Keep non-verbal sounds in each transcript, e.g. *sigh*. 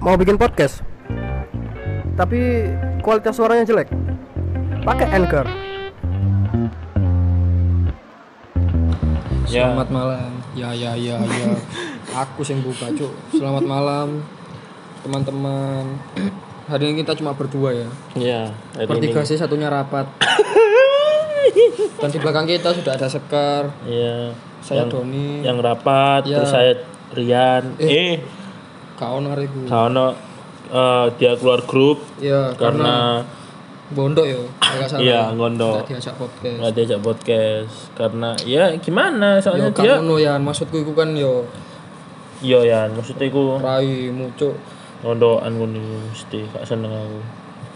mau bikin podcast tapi kualitas suaranya jelek pakai Anchor Ya. Selamat malam. Ya ya ya ya. Aku sing buka, Cuk. Selamat malam teman-teman. *clears throat* Hari ini kita cuma berdua ya. Ya, Bertiga sih satunya rapat. *laughs* Dan di belakang kita sudah ada Sekar, Iya. saya yang, Doni, yang rapat, Ya. terus saya Rian. Eh, Kaon hariku. Kaono eh, dia keluar grup Ya, karena, karena bondok ya, agak salah. Iya, ngondo. Nggak diajak podcast. nggak diajak podcast karena ya gimana Yo soalnya kan dia ngono ya, maksudku itu kan yo iya ya maksudnya aku rai mucuk. ngondokan ngono mesti gak seneng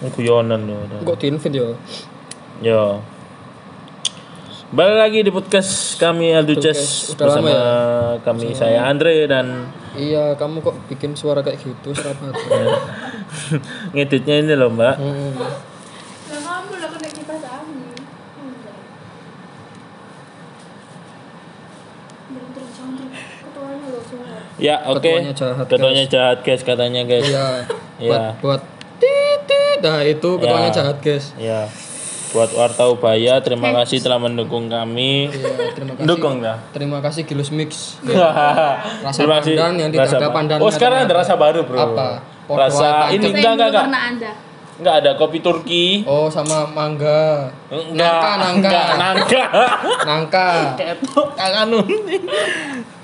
aku guyonan lho Kok diinvite yo? ya Balik lagi di podcast kami Alduces bersama ya? kami saya Andre dan Iya, kamu kok bikin suara kayak gitu, serapat. *laughs* ngeditnya ini loh Mbak. Hmm. Ya oke. Ketuanya jahat, Ketuanya jahat guys katanya guys. Iya. Iya. Buat buat titit. Nah, itu ketuanya Ya. jahat, guys. Ya. Buat Warta Ubaya terima kasih telah mendukung kami. Iya, terima kasih. Dukung dah. Terima kasih Gilus Mix. *laughs* Rasa Rasa pandan yang tidak ada pandannya Oh sekarang ada rasa baru bro. Apa? Podo Rasa ini enggak enggak enggak. Enggak ada kopi Turki. Oh, sama mangga. Enggak. Nangka, nangka. Nangka. *laughs* Nangka. Anu.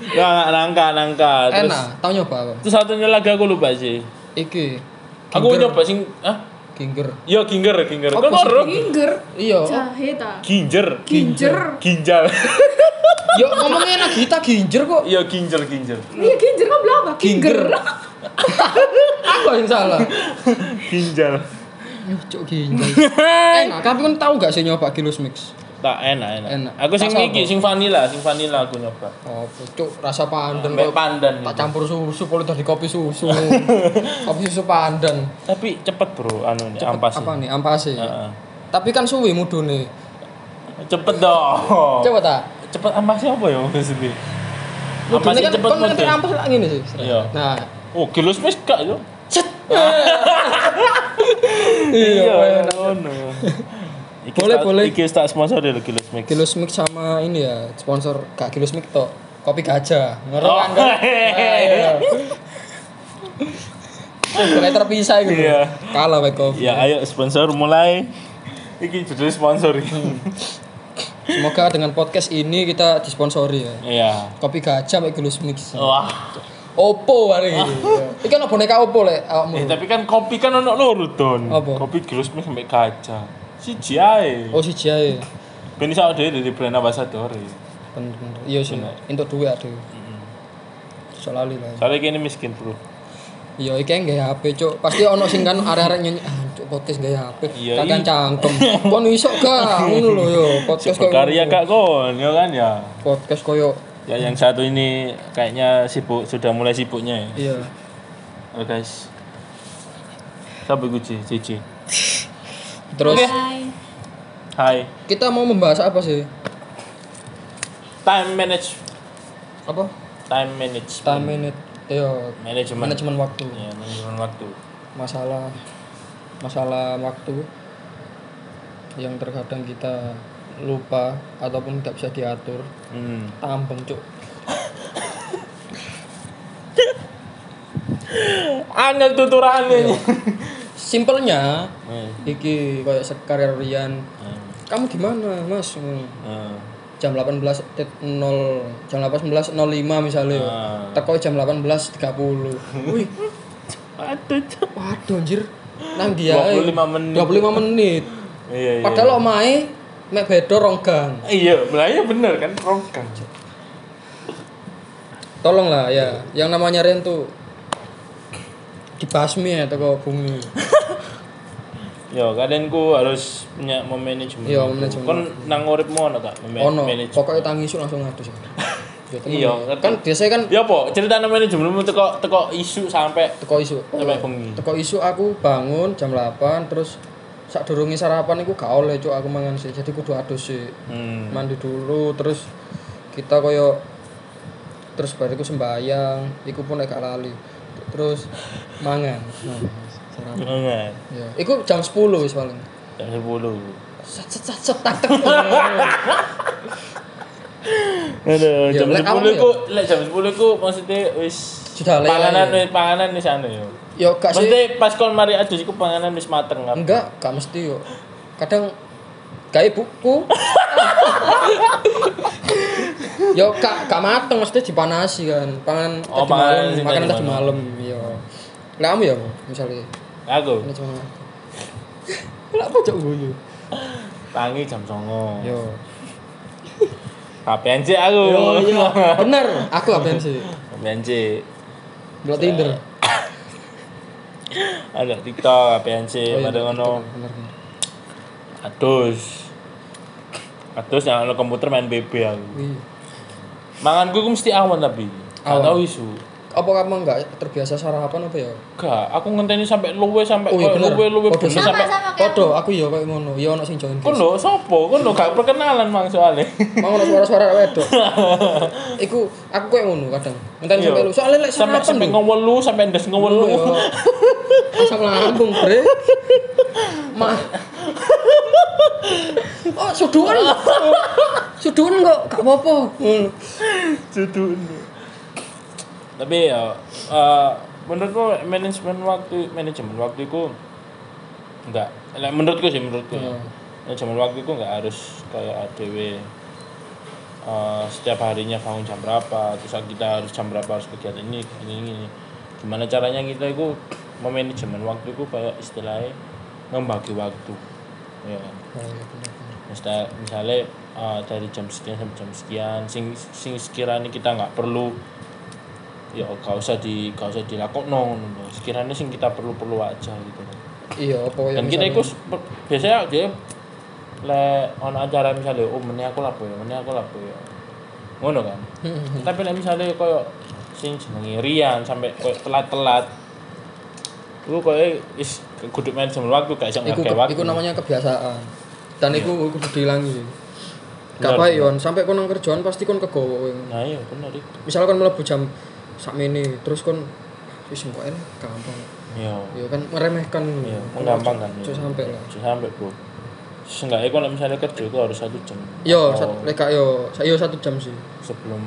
Enggak enggak nangka nangka. Terus Enak. Tahu nyoba apa? itu satunya lagi aku lupa sih. Iki. Aku nyoba sing ah Ginger. Iya ginger ginger. Apa Kok ngorok? Ginger. Iya. Jahe ta. Ginger. Ginger. Ginjal. *laughs* Yo ngomongnya enak kita ginger kok. Iya ginger ginger. Iya ginger kamu bilang apa? Ginger. *laughs* Apa yang salah? Ginjal. Yo, Cuk ginger. *laughs* Enak, tapi kan tahu gak sih nyoba Gilus Mix? Tak enak enak. Enak. Aku sing iki sing vanilla, sing vanilla aku nyoba. Oh, cuk rasa pandan Sampai kok. pandan. Tak gitu. campur susu, kalau dari kopi susu. *laughs* kopi susu pandan. Tapi cepet bro, anu nih, ampas. Apa nih? Ampasi. Heeh. Tapi kan suwi nih. Cepet dong. Coba tak. Cepet ampasnya apa ya maksudnya? Mudune kan cepet mudun. ampas lak ngene sih. Iya. Nah, Oh, kilus mes gak yo. cet. *laughs* Iya, enak. ngono. Iki Boleh, tak- boleh. Iki tak sponsor dari Kilus Mix. Gilus Mix sama ini ya, sponsor gak Gilus Mix tok. Kopi gajah. Ngerti Oh, kan? kan? *laughs* Nah, iya. Mulai terpisah gitu. Iya. Kalah wae kopi. Ya, ayo sponsor mulai. Iki judul sponsor. Semoga dengan podcast ini kita disponsori ya. Iya. Kopi gajah pakai Gilus Mix. Wah. Oppo hari ini. Iki kan boneka Oppo lek awakmu. Eh, tapi kan kopi kan ono loro don. Apa? Kopi Kilus Mix sampai gajah. Siji ae. Oh si Jaya. Ben iso dhewe dari brand ambassador. ya. Bener. Iya sih. Untuk duit ada. So lali lah. Soalnya kini miskin, Bro. Iya, iki yang gaya HP, Cuk. Pasti ono sing kan arek-arek nyanyi, ah, Cuk, podcast gaya HP. Iya, Kakek iya. cangkem. Kon iso gak? Ngono lho yo, *laughs* podcast koyo ngono. Kak Kon, ya kan ya. Podcast koyo Ya yang satu ini kayaknya sibuk sudah mulai sibuknya ya. iya. Oh guys. Sampai Guci, Cici. Terus Hai. Hai. kita mau membahas apa sih? Time manage Apa? time manage. Time minute. Iya, Manajemen. manajemen waktu. Ya, manajemen waktu. Masalah masalah waktu yang terkadang kita lupa ataupun tidak bisa diatur. Hmm. Tampeng, Cuk. Angel tuturannya. *laughs* Simpelnya Hmm. iki kayak sekar Rian. Hmm. Kamu di mana, Mas? Hmm. Hmm. Jam 18.0 jam 18.05 misalnya. Ah. Teko jam 18.30. Wih, Aduh. Cok. waduh anjir. Nang dia 25 menit. 25 menit. Iya, iya. Padahal omahe mek beda rong gang. Iya, belanya bener kan rongkang. Tolonglah ya, yang namanya Rian tuh dibasmi ya teko bumi. *laughs* Ya, kalianku harus punya memanajemen. Iya, waktu. manajemen Kon nang uripmu ono gak mema- Ono, manajemen? pokoknya tangisu langsung ngadus. *laughs* Ya. Iya, ngerti. kan biasanya kan Ya po, cerita manajemenmu teko teko isu sampai teko isu. sampai bengi. Teko isu aku bangun jam 8 terus sak durungi sarapan iku gak oleh cuk aku mangan sih. Jadi kudu adus sih. Hmm. Mandi dulu terus kita koyo terus bariku sembayang, iku pun nek gak lali. terus mangan nah, *laughs* sarapan Enggak. ya. Iku jam 10 wis paling. Jam 10. set set set set tak tak *laughs* Aduh, Ya, jam 10 awakmu ku, lek jam 10 ku maksudnya wis Sudah lek- panganan lek. wis panganan wis anu yo. yo gak sih. Maksudnya pas kon mari adus iku panganan wis mateng apa? enggak gak mesti yo. Kadang kayak buku. *laughs* Yo kak gak mateng mesti dipanasi kan. Pangan Oh, tadi panganan malam makan tadi malam. yo. Lah kamu ya misalnya Aku ini cuma *laughs* lah apa cok guyu tangi jam 09.00. yo KPNC aku. yo yo bener aku apa sih KPNC. belum tinder *laughs* Ada TikTok, KPNC, Oh, iya, ada ngono. bener, bener. Adus. Adus yang ono komputer main BB aku. Manganku ku mesti awan tapi. Gak Awan. tau isu. Apa kamu enggak terbiasa sarapan apa ya Gak, aku ngenteni sampai luwe sampai Oh, iya, luwe luwe Podo sampai Podo, aku ya kayak ngono. Ya ono sing join. Kon lho sopo? Kon lho gak perkenalan mang soalnya. *laughs* Mau ono suara-suara wedok. *laughs* Iku aku kayak ngono kadang. Ngenteni sampai lu. Soalnya lek sarapan sampai ngewelu sampai ndes Lu ngewelu. *laughs* ya. Asam lambung, Bre. Mah. Oh, suduan. Suduan kok gak apa-apa. Judul. Tapi ya eh, menurutku manajemen waktu manajemen waktu itu enggak Lek menurutku sih menurutku ya. Hmm. manajemen waktu itu enggak harus kayak ADW eh, setiap harinya bangun jam berapa terus kita harus jam berapa harus kegiatan ini ini ini gimana caranya kita itu memanajemen waktu itu kayak istilahnya membagi waktu ya kan? Oh, iya. Misalnya, misalnya uh, dari jam sekian sampai jam sekian, sing sing sekiranya kita nggak perlu, ya gak usah di gak usah dilakukan no, sekiranya sing kita perlu perlu aja gitu. Iya, apa Dan kita sep- biasanya dia le on acara misalnya, oh meni aku lapo ya, meni aku lapo ya, ngono kan. Hmm, Tapi nek misalnya koyo sing jenenge Rian sampai koyo telat-telat, itu koyo is kudu manajemen waktu gak iso Iku, ngake waktu. iku namanya kebiasaan. Dan iku kudu dihilangi. Bener, Gak baik yon, sampai kon nang kerjaan pasti kon kegowo. Nah iya bener iki. Misalnya kon mlebu jam sakmene, terus kon wis kok ini gampang. Iya. Ya kan meremehkan Iya, menggampangkan. Cuk sampai lah. Sampai, Bro. Seenggaknya kalau misalnya kerja itu harus satu jam. Yo, Atau sat, lek gak yo, yo satu jam sih. sebelum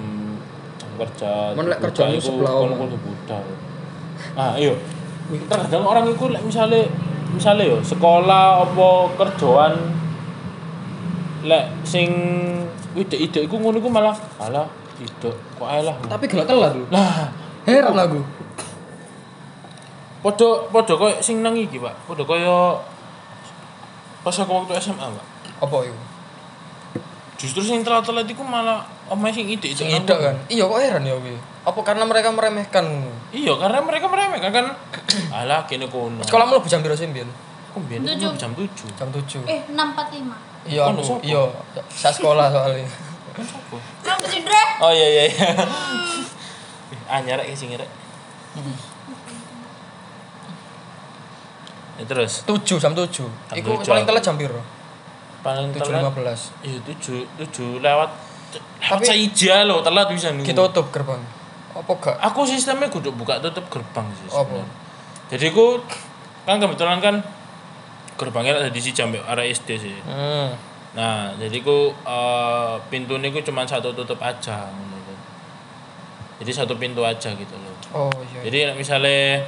kerja. Men lek buka kerjamu iku sebelah omah. kudu budal. Ah, iya. Terkadang orang itu lek misalnya misalnya yo sekolah apa kerjaan lek sing ide-ide iku ngono iku malah alah ide kok ae lah. Tapi gelak telat lu. Lah, Heran aku. podo podo koyo sing nang iki, Pak. Podo koyo pas aku waktu SMA, Pak. Apa itu? Justru sing telat-telat iku malah omahe sing ide Sing ida kan. Iya kok heran ya kuwi. Apa karena mereka meremehkan? Iya, karena mereka meremehkan kan. *clears throat* Alah kene kono. Sekolahmu lebih jam piro sih, Tujuh. aku jam 7. Jam 7. Eh, 645. Iya? Iya, saya sekolah soalnya. Kan Oh iya iya iya. Anyar rek sing rek. Ya terus 7 jam 7. Jam Iku 7. paling telat jam piro? paling telat 7.15. iya 7 7 lewat Tapi- Tapi saja lo telat bisa nih. Kita tutup gerbang. Apa gak? Aku sistemnya kudu buka tutup gerbang sih. Apa? Jadi aku kan kebetulan kan gerbangnya ada di si jam arah SD sih. Hmm. Nah, jadi ku eh, pintunya ku cuma satu tutup aja ngono tuh. Jadi satu pintu aja gitu loh. Oh iya. Jadi nek misalnya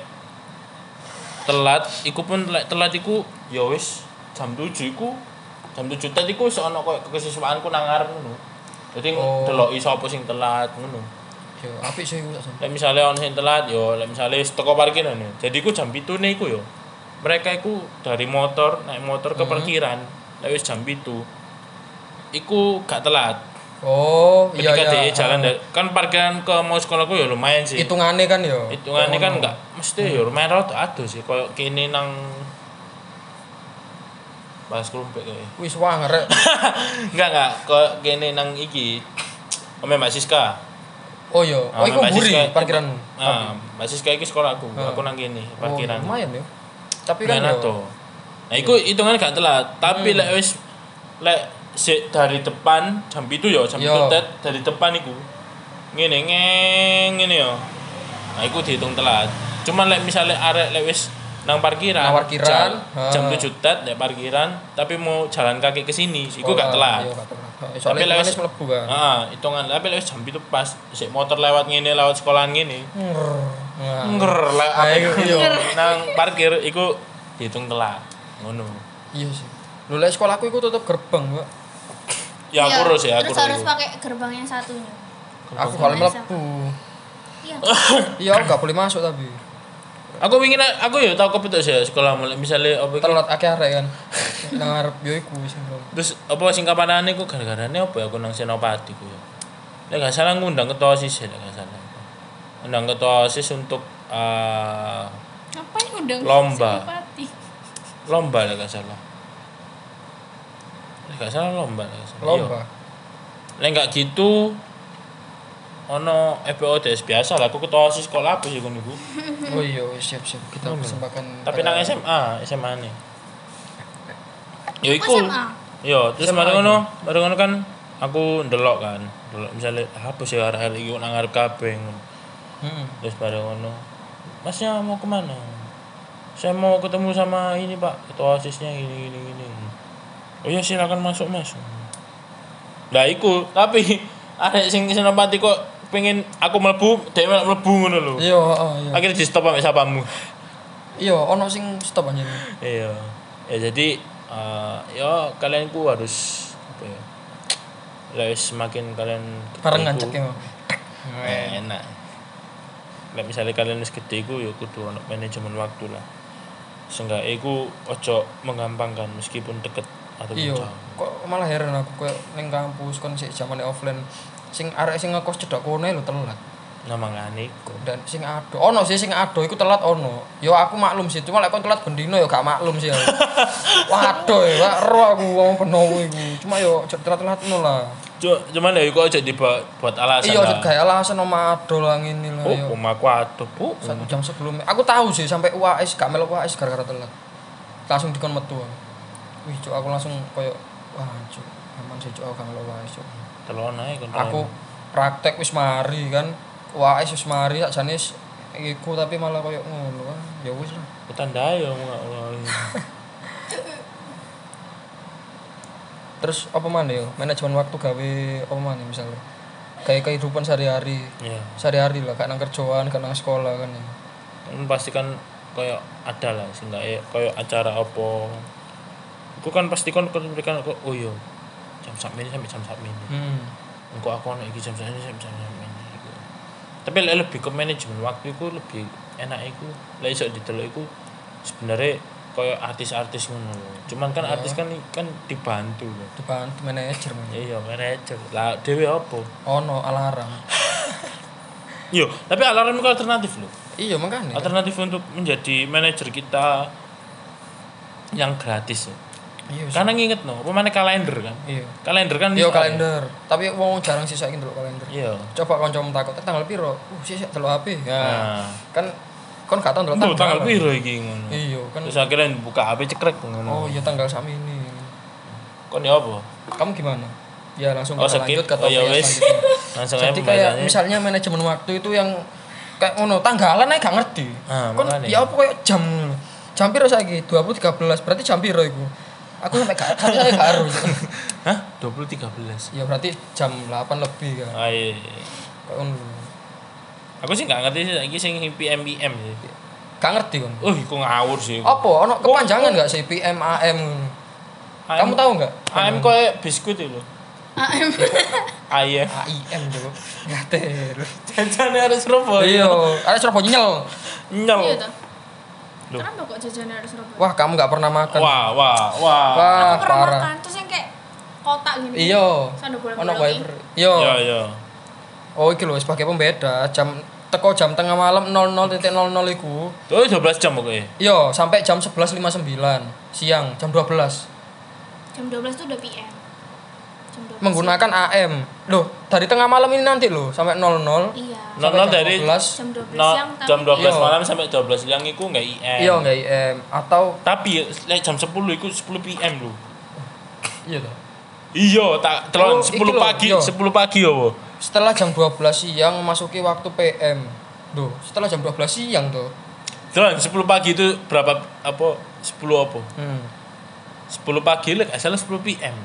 telat, iku pun lek telat iku ya wis jam 7 iku jam 7 tadi iku wis ana koyo kesiswaanku nang ngarep ngono. Jadi Oh. deloki sapa sing telat ngono. Yo, apik sih tak Lek misalnya ono sing telat yo lek misalnya wis teko parkiran ya. Jadi iku jam 7 iku yo. Mereka iku dari motor naik motor ke Hmm. parkiran. Lek wis jam 7 iku gak telat. Oh, iya Ketika dia iya. jalan dari, kan parkiran ke mau sekolahku ya lumayan sih. Hitungannya kan yo. hitungannya kan Oh. enggak mesti ya lumayan rada ada sih koyo kene nang bahas kerumpet *laughs* kayak Wis wanger rek. enggak enggak koyo kene nang iki Ome Mbak Siska Oh iya. Oh Ome iku Siska- parkiranmu. ah Mbak Siska iki sekolah aku Ah. aku nang kene Oh, parkiran lumayan ya. Tapi kan ado. nah iku hitungannya gak telat tapi Hmm. lek wis lek si dari depan jam itu ya jam Yo. itu tet dari depan iku ngene ngeng ngene ya Nah, iku dihitung telat. Cuman lek misalnya arek lek wis nang parkiran, Nang parkiran, jam, jam ha. 7 tet lek parkiran, tapi mau jalan kaki ke sini, iku Oh, gak telat. Iya, gak telat. Tapi lek wis melebu kan. Heeh, hitungan tapi lek wis jam itu pas sik motor lewat ngene lewat sekolahan ngene. Nah, Nger lek Ah, apa iya, iya. nang parkir iku dihitung telat. Ngono. Iya sih. Lho lek sekolahku iku tutup gerbang, Mbak. Ya aku urus ya, aku Terus harus iku. pakai gerbang yang satunya. Aku kalau Gerbang melebu. Iya. *laughs* Iya, aku gak boleh masuk tapi. Aku ingin aku ya tau kepetuk sih sekolah mulai misalnya apa Telat akeh arek kan. *laughs* Nang ngarep yo iku sing belum. Terus apa sing kapanane ku gara-garane apa ya aku nang Senopati ku ya. Nek gak salah ngundang ketua OSIS ya gak salah. Undang ketua OSIS untuk eh, Ngapain undang Lomba. Senopati? lomba nek gak salah. Nek gak salah lomba nek gak salah. Lomba. Iya. Nek gak gitu ono FPODS biasa lah aku ketua OSIS sekolah apa sih kon iku. Oh iya, siap-siap kita persembahkan. Tapi nang SMA, SMA nih. Ya Oh, iku. Yo, terus SMA mari iku. ngono, mari ngono kan aku ndelok kan. Ndelok misalnya apa sih arek-arek iki nang ngarep kabeh. Heeh. Terus bareng ngono. Masnya mau ke mana? Saya mau ketemu sama ini pak, ketua osisnya gini gini gini. Oh ya silakan masuk masuk. Nah iku, tapi ada sing senopati kok pengen aku mlebu, dia malah mlebu ngono lho. Iya, iya. Akhirnya di stop sampai sapamu. Iya, ono sing stop anjir. Iya. Ya jadi eh, ya kalian ku harus apa ya? Lah wis semakin kalian gede Barengan iku, cek ya. eh, enak. Lah misalnya kalian wis gede iku ya kudu ono manajemen waktu lah. Seenggaknya iku ojo menggampangkan meskipun deket Iya, kok malah heran aku koyo ning kampus kon sik zamane offline sing arek sing ngekos cedok kono lho telat. Nah mangane iku. Dan sing ado, ono sih sing ado iku telat ono. Yo aku maklum sih, cuma lek kon telat bendino yo gak maklum sih aku. *laughs* Waduh ya, ero aku wong penowo iku. Cuma yo telat-telat no lah. Cuk, cuman ya iku ojo dibuat buat alasan Iya, lah. gawe alasan oma ado lah ngene lah. Oh, omaku aduh, Bu. Satu jam sebelumnya. Aku tahu sih sampai UAS gak melok UAS gara-gara telat. Langsung dikon metu. aku. Wih, cuk aku langsung koyo wah, cuk. Aman sih cuk aku gak melok UAS cuk. Telon ae kon. Aku praktek wis mari kan. UAS wis mari sakjane wis iku tapi malah koyo ngono kan. Ya wis lah. Petandai ya ngomong. *laughs* Terus apa mana yo? Manajemen waktu gawe apa mana misalnya? Kayak kehidupan sehari-hari. Iya. Sehari-hari lah, gak nang kerjaan, gak nang sekolah kan ya. kan pasti kan kayak ada lah sih ya kayak acara apa aku kan pasti kan kan memberikan aku oh iya jam sak ini sampai jam sak ini Hmm. engkau aku anak iki jam sak ini sampai jam sak ini tapi lebih ke manajemen waktu itu lebih enak itu lah iso didelok iku sebenarnya kayak artis-artis ngono cuman kan artis kan kan dibantu loh Dibantu manajer man. iya manajer lah dewe apa Ono alarm. *laughs* iya tapi alarm itu alternatif loh Iya makanya. alternatif untuk menjadi manajer kita yang gratis ya. Iya. Karena nginget no, pemane kalender kan. Iya. Kalender kan Iya bisa- kalender. Tapi wong jarang sih saiki ndelok kalender. Iya. Coba kancamu takut "Eh, tanggal piro? Uh, sih sih delok HP. Ya. Nah, Kan kon gak tau ndelok tanggal, tanggal piro iki ngono. Iya kan. Terus akhirnya buka HP cekrek Oh ngono. iya tanggal sama ini. Kon ya apa? Kamu gimana? Ya langsung Oh, kita lanjut ke Oh, ya topik yang wes. selanjutnya. *laughs* Langsung Jadi kayak misalnya manajemen waktu itu yang kayak ngono tanggalan aja gak ngerti. Ah, Kon makanya. ya apa kayak jam. Jam piro saiki? 20 13 berarti jam piro iku? Aku sampai gak saya gak harus. Hah? 20 13. ya berarti jam 8 lebih kan. Ah, iya. Kayak ngono. Aku sih nggak ngerti sih saiki sing PM PM sih. Gak ngerti kan. Oh, iku ngawur sih. Apa ono kepanjangan gak sih PM AM? Kamu tahu nggak? AM koyo biskuit itu. AM. Ayah. AIM tuh. Ngater. Jajannya harus Surabaya. Iya, ada Surabaya nyel. Nyel. Iya toh. Loh. Kenapa kok jajannya harus Surabaya? Wah, kamu nggak pernah makan. Wah, wah, wah. Wah, Aku pernah parah. makan terus yang kayak kotak gini. Iya. Sando bolong Ono wiper. Iya. Iya, iya. Oh, iki lho sebagai pembeda jam teko jam tengah malam 00.00 iku. Oh, 12 jam pokoknya. Iya, sampai jam 11.59 siang, jam 12. Jam 12 itu udah PM. Jam 12. Menggunakan AM. Loh, dari tengah malam ini nanti loh sampai 00. Iya. Sampai Nol jam dari 12. Jam 12 no, siang tapi jam 12 Iya. malam sampai 12 siang itu enggak IM. Iya, enggak IM atau Tapi lek jam 10 itu 10 PM lho. iya toh. Iya, tak telon Oh, 10 iki lho, pagi, iya. 10 pagi yo. Setelah jam 12 siang memasuki waktu PM. Duh, setelah jam 12 siang tuh. Terus 10 pagi itu berapa apa 10 apa? Hmm. 10 pagi lek asal 10 PM.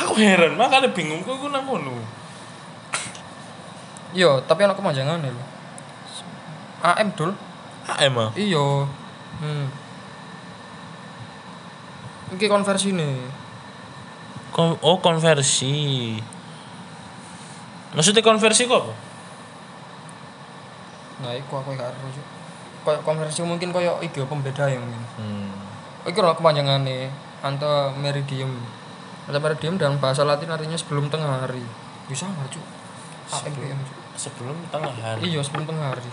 Aku heran, makanya bingung kok aku nang kono. Iya, tapi ana kemanjangan lho. AM dul. AM ah. Iya. Hmm. Iki konversi nih. Kon- oh konversi. Maksudnya konversi kok apa? Nah, iku aku gak Cuk. Kayak konversi mungkin kayak iki pembeda ya mungkin. Hmm. Iki kepanjangan nih ante meridium. Ante meridium dalam bahasa Latin artinya sebelum tengah hari. Bisa nggak? AM PM cuk. Sebelum tengah hari. Iya sebelum tengah hari.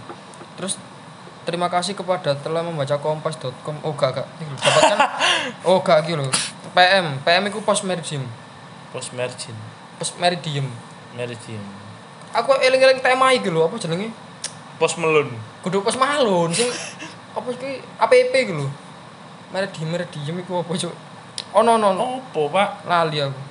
Terus terima kasih kepada telah membaca kompas.com. Oh gak gak. Dapatkan. *laughs* oh gak gitu loh. PM. PM itu post meridium. Post margin. Post meridium. Meridian. Aku eling-eling tema iki lho, apa jenenge? Post melon. Kudu post malun sing apa iki APP iki lho. Meridium meridium iku apa cuk? Ono ono ono. Opo, Pak? Lali aku.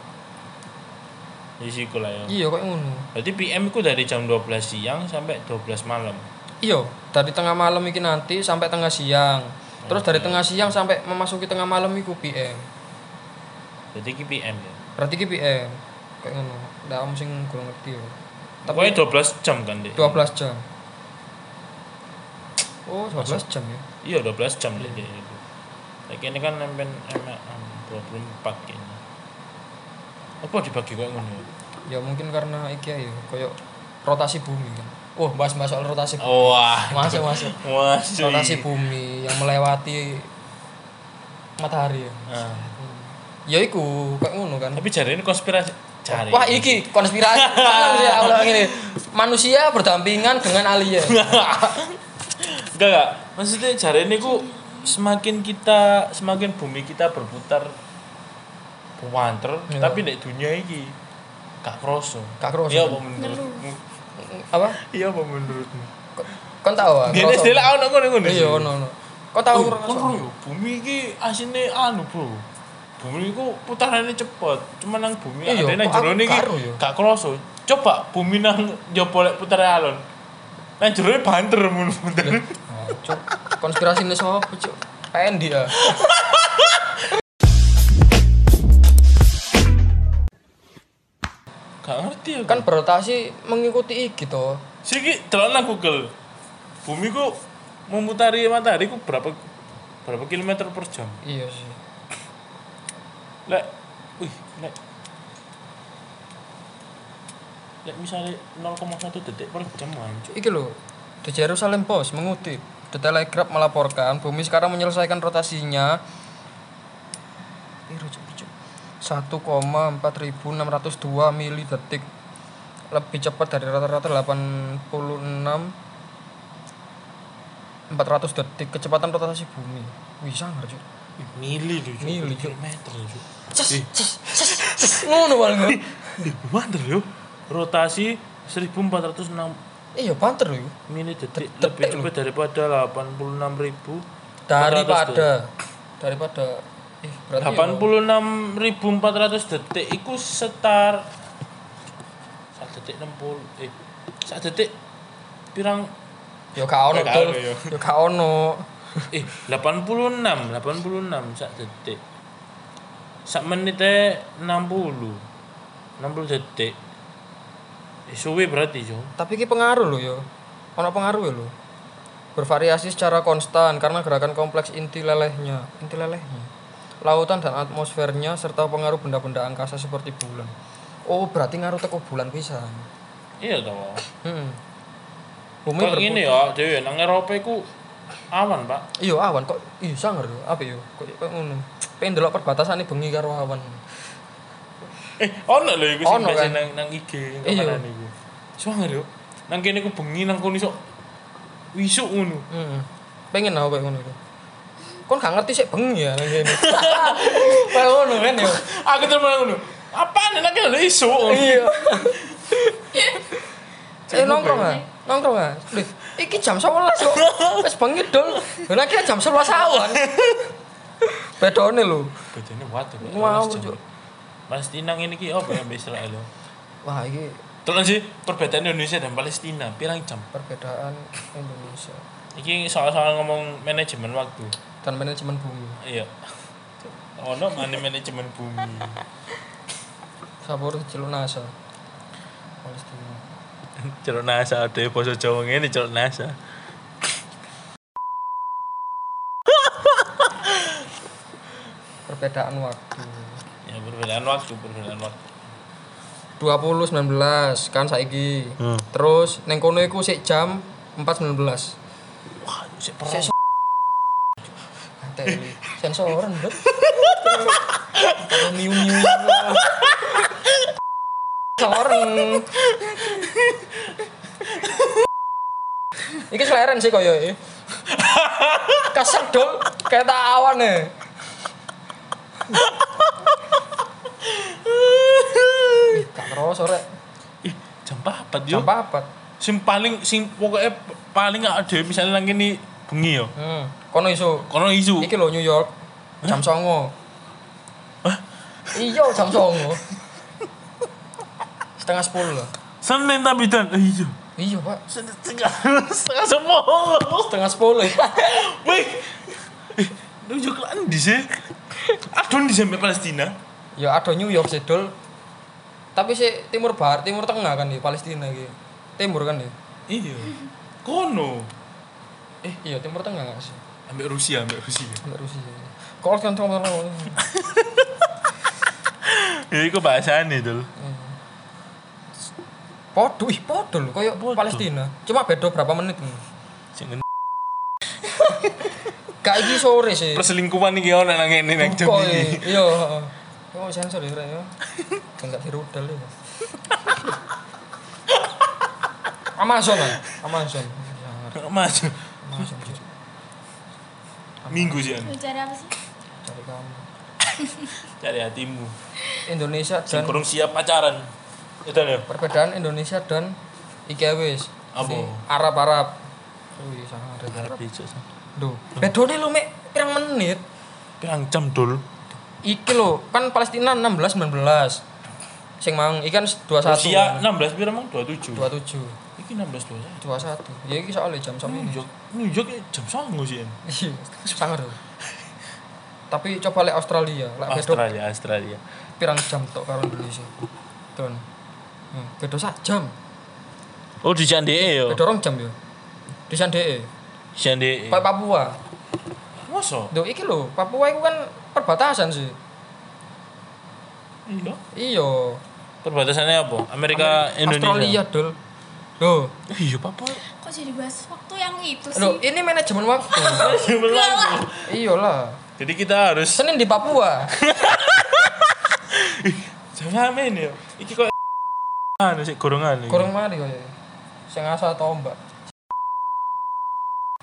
Di siku lah ya. Iya kok ngono. Berarti PM itu dari jam 12 siang sampai 12 malam. Iya, dari tengah malam iki nanti sampai tengah siang. Terus dari tengah siang sampai memasuki tengah malam iku PM. Jadi ki PM ya. Berarti ki PM. Kayak ngono. Ndak om sing kurang ngerti yo. Pokoknya 12 jam kan, Dek? 12 jam. Oh, 12 jam ya. Iya, 12 jam deh Dek, itu. Lagi ini kan nempen emek um, 24 kayaknya. Apa dibagi kayak ngono ya? Ya mungkin karena iki ya koyo rotasi bumi kan. Oh, bahas-bahas soal rotasi bumi. Oh, wah. Masuk masuk. Masuk. Rotasi bumi yang melewati matahari ya. Nah, Ya iku kayak ngono kan. tapi jari ini konspirasi. Jari. Wah, iki konspirasi. Salah. Manusia berdampingan dengan alien. *laughs* Enggak, enggak. Maksudnya jari ini ku semakin kita semakin bumi kita berputar puanter, Iya. tapi di dunia ini gak kroso. Gak kroso. Iya apa menurutmu? Apa? Iya apa menurutmu? Kon tahu ah? Dia kroso? istilah ono ngono ngono. Iya, ono ono. Kau tahu Oh, kroso? kon yo, bumi iki asine anu, Bro. Bumi iku putarannya cepet. Cuma nang bumi Iya, ada nang kok jero karo yo. gak kroso. Coba bumi nang jopo lek putar alon. Nang jero banter mun. Oh, Cuk, konspirasi ini sopo, Cuk? PN dia. Gak ngerti aku. Kan berotasi mengikuti iki to. Siki delok nang Google. Bumi ku memutari matahari ku berapa berapa kilometer per jam? Iya sih. Lek wih, lek Lek misalnya 0,1 detik per jam hancur. Iki lho. The Jerusalem Post mengutip The Telegraph melaporkan bumi sekarang menyelesaikan rotasinya Piro, Cuk, Cuk? 1,4602 mili detik lebih cepat dari rata-rata 86 400 detik kecepatan rotasi bumi bisa nggak cuy Mili Cuk. Mili, Cuk. kilometer lho, Cuk. Ces, ces, ces, ces. ngono Ih, banter yo. Rotasi 1406 iya banter loh mili detik lebih lho. cepat daripada 86.000 daripada daripada ih berarti ya- 86.400 detik iku setar 1 detik 60 eh 1 detik pirang? Ya gak ono Eh, gak dul. ono, ya. ya gak ono. Eh 86 86 sak detik. Sak menitnya 60 60 detik suwe berarti jo. Tapi ki pengaruh loh ya ono pengaruh ya loh. Bervariasi secara konstan karena gerakan kompleks inti lelehnya inti lelehnya lautan dan atmosfernya serta pengaruh benda-benda angkasa seperti bulan. Oh berarti ngaruh teko bulan pisan. Iya toh. Hmm. bumi kok ini ya dewe nang Eropa iku awan pak. Iya awan. Kok iya sangar yo apa yo kok kok ngono? Pengen delok perbatasan bengi karo awan eh ono lho iku sing biasa kan? nang nang IG Iya. kanan iku Suwanger yo nang kene ku bengi nang kono iso wisuk ngono hmm. pengen aku kayak ngono itu kon gak ngerti sih bengi ya nang kene *laughs* kayak ngono kan yo aku terus ngono apaan nang kene lho iso iya *laughs* Eh nongkrong ah, nongkrong ah. Iki jam 11 kok. Wis bengi dol. Lah kira jam 11 awan. *laughs* Bedone lho. bedane waduh. Wow, Cuk. Tinang ini ki apa ya Israel yo Wah, iki Terus sih perbedaan Indonesia dan Palestina pirang jam. perbedaan Indonesia Iki soal-soal ngomong manajemen waktu. dan manajemen bumi Iya. Ono mana manajemen bumi. sabur jelo NASA Palestina Ceruk nasa ada basa Jawa ngene ceruk nasa. perbedaan waktu perbedaan waktu, perbedaan waktu. 20 19 kan saiki Hmm. terus neng kono iku sik jam 4 19 Wah, sik perang. Sik sensoran bet kalau miu miu sensoran Iki seleren sih koyo iki. Kasar dol kayak tak awan ya. Terus sore. Ih, jam 4 yo. Jam papat. Sing paling sing pokoknya paling gak ada misalnya lagi nih bengi yo. Hmm. Kono iso. Kono isu. Iki lho New York. Jam songo. Iya jam songo. Setengah sepuluh lah. Senin tapi dan eh, iya. Iya pak. Setengah setengah sepuluh. Setengah sepuluh. Wih. Eh, nunjuk lan di sih. Aduh di Palestina. ya ada New York sih dol. Tapi sih timur barat, timur tengah kan di Palestina gitu. Timur kan di. Iya. Kono. Eh iya timur tengah nggak sih? Ambil Rusia, ambil Rusia. Nggak Rusia. Kalau kan tengah tengah. *laughs* Ya iku bahasane dul. Podo, ih podo loh, kayak. Palestina. Cuma beda berapa menit nih. Sing Kayak iki sore sih. perselingkuhan iki ono nang ngene nang jam iki. Iya. Oh sensor ya Rek, ya. *laughs* Enggak dirudal ya. Amazon lah, Amazon. Amazon sih. Minggu sih. Cari apa sih? Cari kamu. *laughs* Cari hatimu. Indonesia dan kurang siap pacaran. Itu ya. perbedaan Indonesia dan IKWs. Apa? Ini Arab Arab. Wih, sangat ada Arab. Duh, bedone lu mek pirang menit. Pirang jam dul. Iki lo kan Palestina 16 19. Sing mang ikan 21. Rusia kan? 16 piro emang 27. 27. Iki 16 21. 21. Ya iki soalnya jam sama ini. New York jam 9 sih. An. Iya, sangat. loh. Tapi coba lihat Australia, lek Australia, Australia. pirang jam tok karo Indonesia. Don. Hmm, beda sak jam. Oh di Candee yo. Beda rong jam yo. Di Sandee. Candee. Pa Papua. Masa? Duh, iki lho, Papua itu kan perbatasan sih. Iya. Iya. Perbatasannya apa? Amerika, Indonesia. Australia, Dul. Loh, Iya, Papa. Kok jadi bahas waktu yang itu sih? loh ini manajemen waktu. *laughs* Iyalah. Jadi kita harus Senin di Papua. *laughs* sama ini ya. Iki kok *laughs* anu sih gorongan iki. Kurang mari kok ya. Sing asal tombak.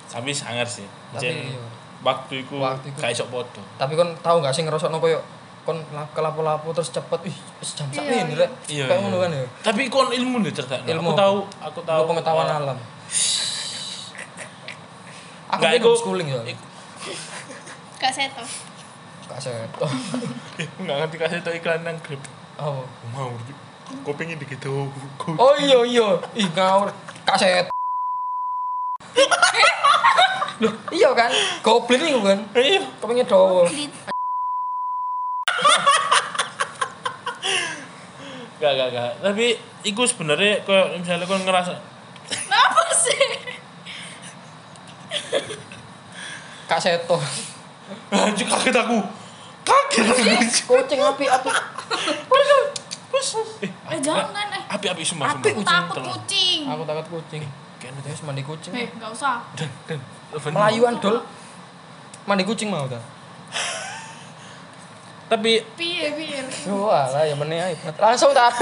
Tapi sangar sih. Tapi Jen, iya. Waktu iku Waktu iku- gak iso. Tapi kon tahu gak sih ngerosokno koyo kon la- kelapo-lapo terus cepet ih jam sak Iya, ini iya. rek. Iya, Kayak iya. ngono kan ya. Tapi kon ilmu nih ternyata. Ilmu Aku tahu, aku tahu. Tahu pengetahuan alam. *laughs* Aku Nggak, kan iku- schooling ya. Kak Seto. Gak seto. *laughs* Eh, enggak ngerti kasih tau iklan nang Grab. Oh. Mau. Kok pengen digitu. Oh iya iya. Ih ngawur. Kaset. Loh, iya kan? Goblin iku kan. Iya. Kepengin dowo. Di Gak, gak, gak. Tapi iku sebenarnya kayak misalnya kon ngerasa apa sih? Kaseto. anjir kaget aku. Kaget aku. Kucing api api. Eh, Eh jangan eh. api-api semua Api semua. kucing. Takut Tolong. kucing. Aku takut kucing. Kayaknya Terus mandi kucing. Eh nggak usah. dan dan Melayuan dol. Mandi kucing mau ta? Tapi Piye piye. Wah lah ya meneh ae. Langsung tak.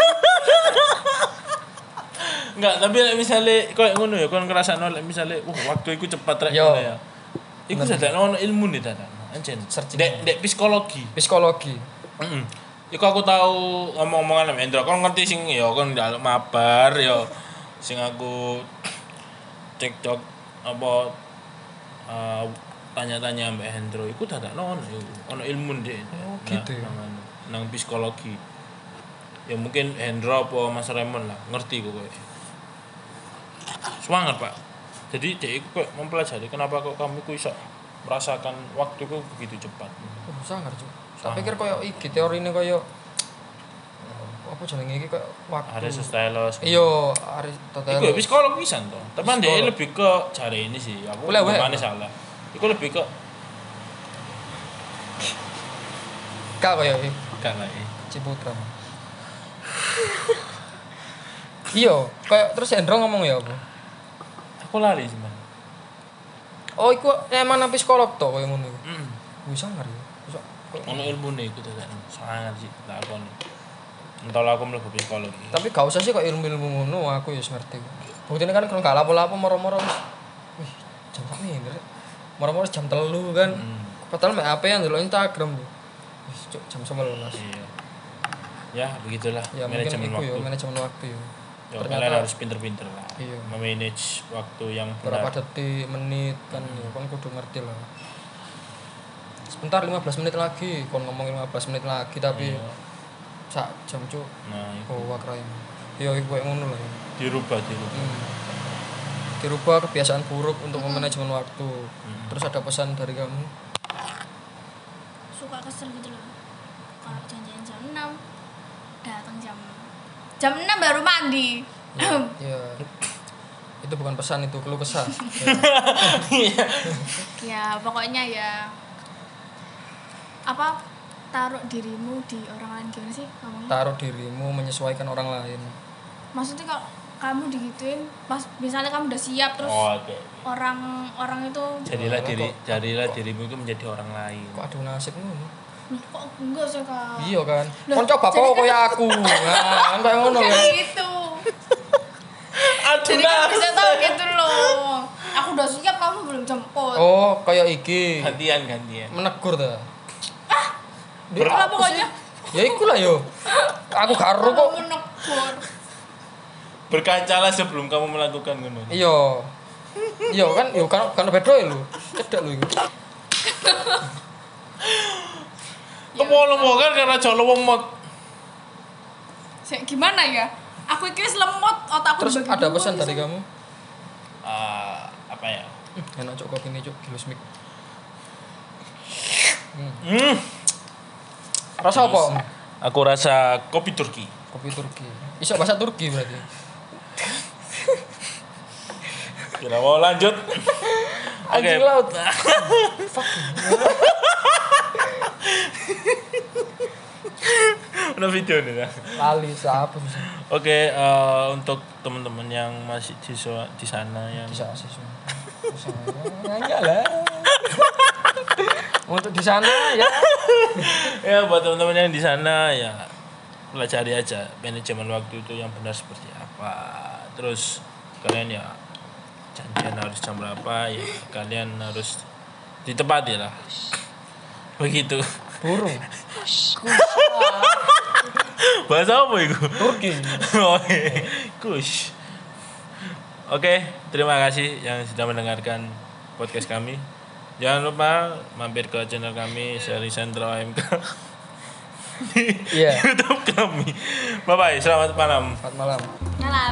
enggak, tapi like, misalnya kayak ngono ya, kon ngerasa nolak misalnya, wah waktu itu cepat rek Yo. ngono ya. Iku dadak ono ilmu nih dadak. Anjen. Dek dek psikologi. Psikologi. Heeh. Iku aku tahu ngomong-ngomongan sama Endro, kon ngerti sing ya kon dalem mabar ya sing aku cekcok apa eh, tanya-tanya Mbak Hendro iku dadak ono iku ono ilmu deh Oh, gitu ya. nang, nang, nang psikologi. Ya mungkin Hendro apa Mas Raymond lah ngerti kok kayak semangat pak. Jadi dia itu kayak mempelajari kenapa kok kamu kok bisa merasakan waktu kok begitu cepat. Oh, sangar cuk. Tak pikir koyo iki teori ini koyo apa jenenge iki koyo waktu. Aristoteles Iya, Iku ya Aristoteles. psikolog pisan toh. Tapi dia lebih ke cari ini sih. Aku mana salah. Iku lebih ke Kak koyo iki gak lah eh. Ciputra. Iya, koyo terus Hendro ngomong ya apa? Aku lari cuman. Oh, iku emang nang psikolog to koyo ngono iku. Hmm. Wis sangar ya. Wis kok- Ono ilmu nih ikut ada sangat sih tak lah aku mlebu psikologi. Tapi gak usah sih kok ilmu-ilmu ngono aku ya ngerti. Buktinya kan kalau gak lapo-lapo moro-moro. Wih, jam sak nih, Moro-moro jam telu kan. Hmm. Padahal mek HP yang dulu Instagram tuh. Cuk jam 11. Iya. Ya begitulah Ya mungkin manajemen iku ya waktu. manajemen waktu ya. Ya, Ternyata- kalian harus pinter-pinter lah. Iya. Memanage waktu yang Berapa benar. detik, menit kan ya kan kudu ngerti lah. Sebentar 15 menit lagi, kon ngomong 15 menit lagi tapi Iya. Sak jam cuk. Nah, itu Oh, wak rai. Ya iku koyo ngono lah. ya. dirubah dirubah. Hmm. Dirubah kebiasaan buruk untuk memanajemen waktu. Hmm. Terus ada pesan dari kamu? suka kesel gitu loh kalau janjian jam 6 datang jam jam 6 baru mandi ya. *laughs* Itu bukan pesan itu, keluh kesah. *laughs* ya pokoknya ya apa taruh dirimu di orang lain gimana sih ngomongnya Taruh dirimu menyesuaikan orang lain. maksudnya kalau kamu digituin pas misalnya kamu udah siap terus Oh, oke. orang orang itu Jadilah Kok- diri kok- jadilah dirimu itu menjadi orang lain. Kok adu nasib ngono? "Loh, kok enggak sih kak Iya kan. Kon coba kok kan- kayak aku. Nah, kan kayak ngono kayak kan. gitu Aduh jadi kamu bisa tahu gitu loh aku udah siap kamu belum jemput Oh, kayak iki. gantian gantian. Menegur ta. Itulah pokoknya Ya iku lah yo. Aku karo kok. Berkacalah sebelum kamu melakukan ngono. Iya. Iya kan, yo kan kan ya lu. Cedek lu iku. Lomo-lomo kan karena jauh lemot. Sek, gimana ya aku iki wis lemot otakku Terus ada pesan gitu. dari kamu? Ah, apa ya? Enak cok kopi ini cok, gilus mik. Hmm. Rasa apa? Aku rasa kopi Turki. Kopi Turki. Iso bahasa Turki berarti. Kira mau lanjut? *laughs* Oke. Anjing laut. *laughs* Udah video nih. ya. Lali siapa sih? Oke, eh, untuk teman-teman yang masih di di sana yang Bisa sih. Bisa. Enggak lah. *laughs* Untuk di sana ya. *laughs* ya buat teman-teman yang di sana ya pelajari aja manajemen waktu itu yang benar seperti apa. Terus kalian ya janjian harus jam berapa ya kalian harus ditepati lah. Begitu. Burung. *laughs* Bahasa apa itu? Turki. *laughs* Oke, kush. Oke, terima kasih yang sudah mendengarkan podcast kami. Jangan lupa mampir ke channel kami Seri Sentro AMK di Iya. *laughs* YouTube kami. Bye bye, selamat malam. Selamat malam. Nyalah.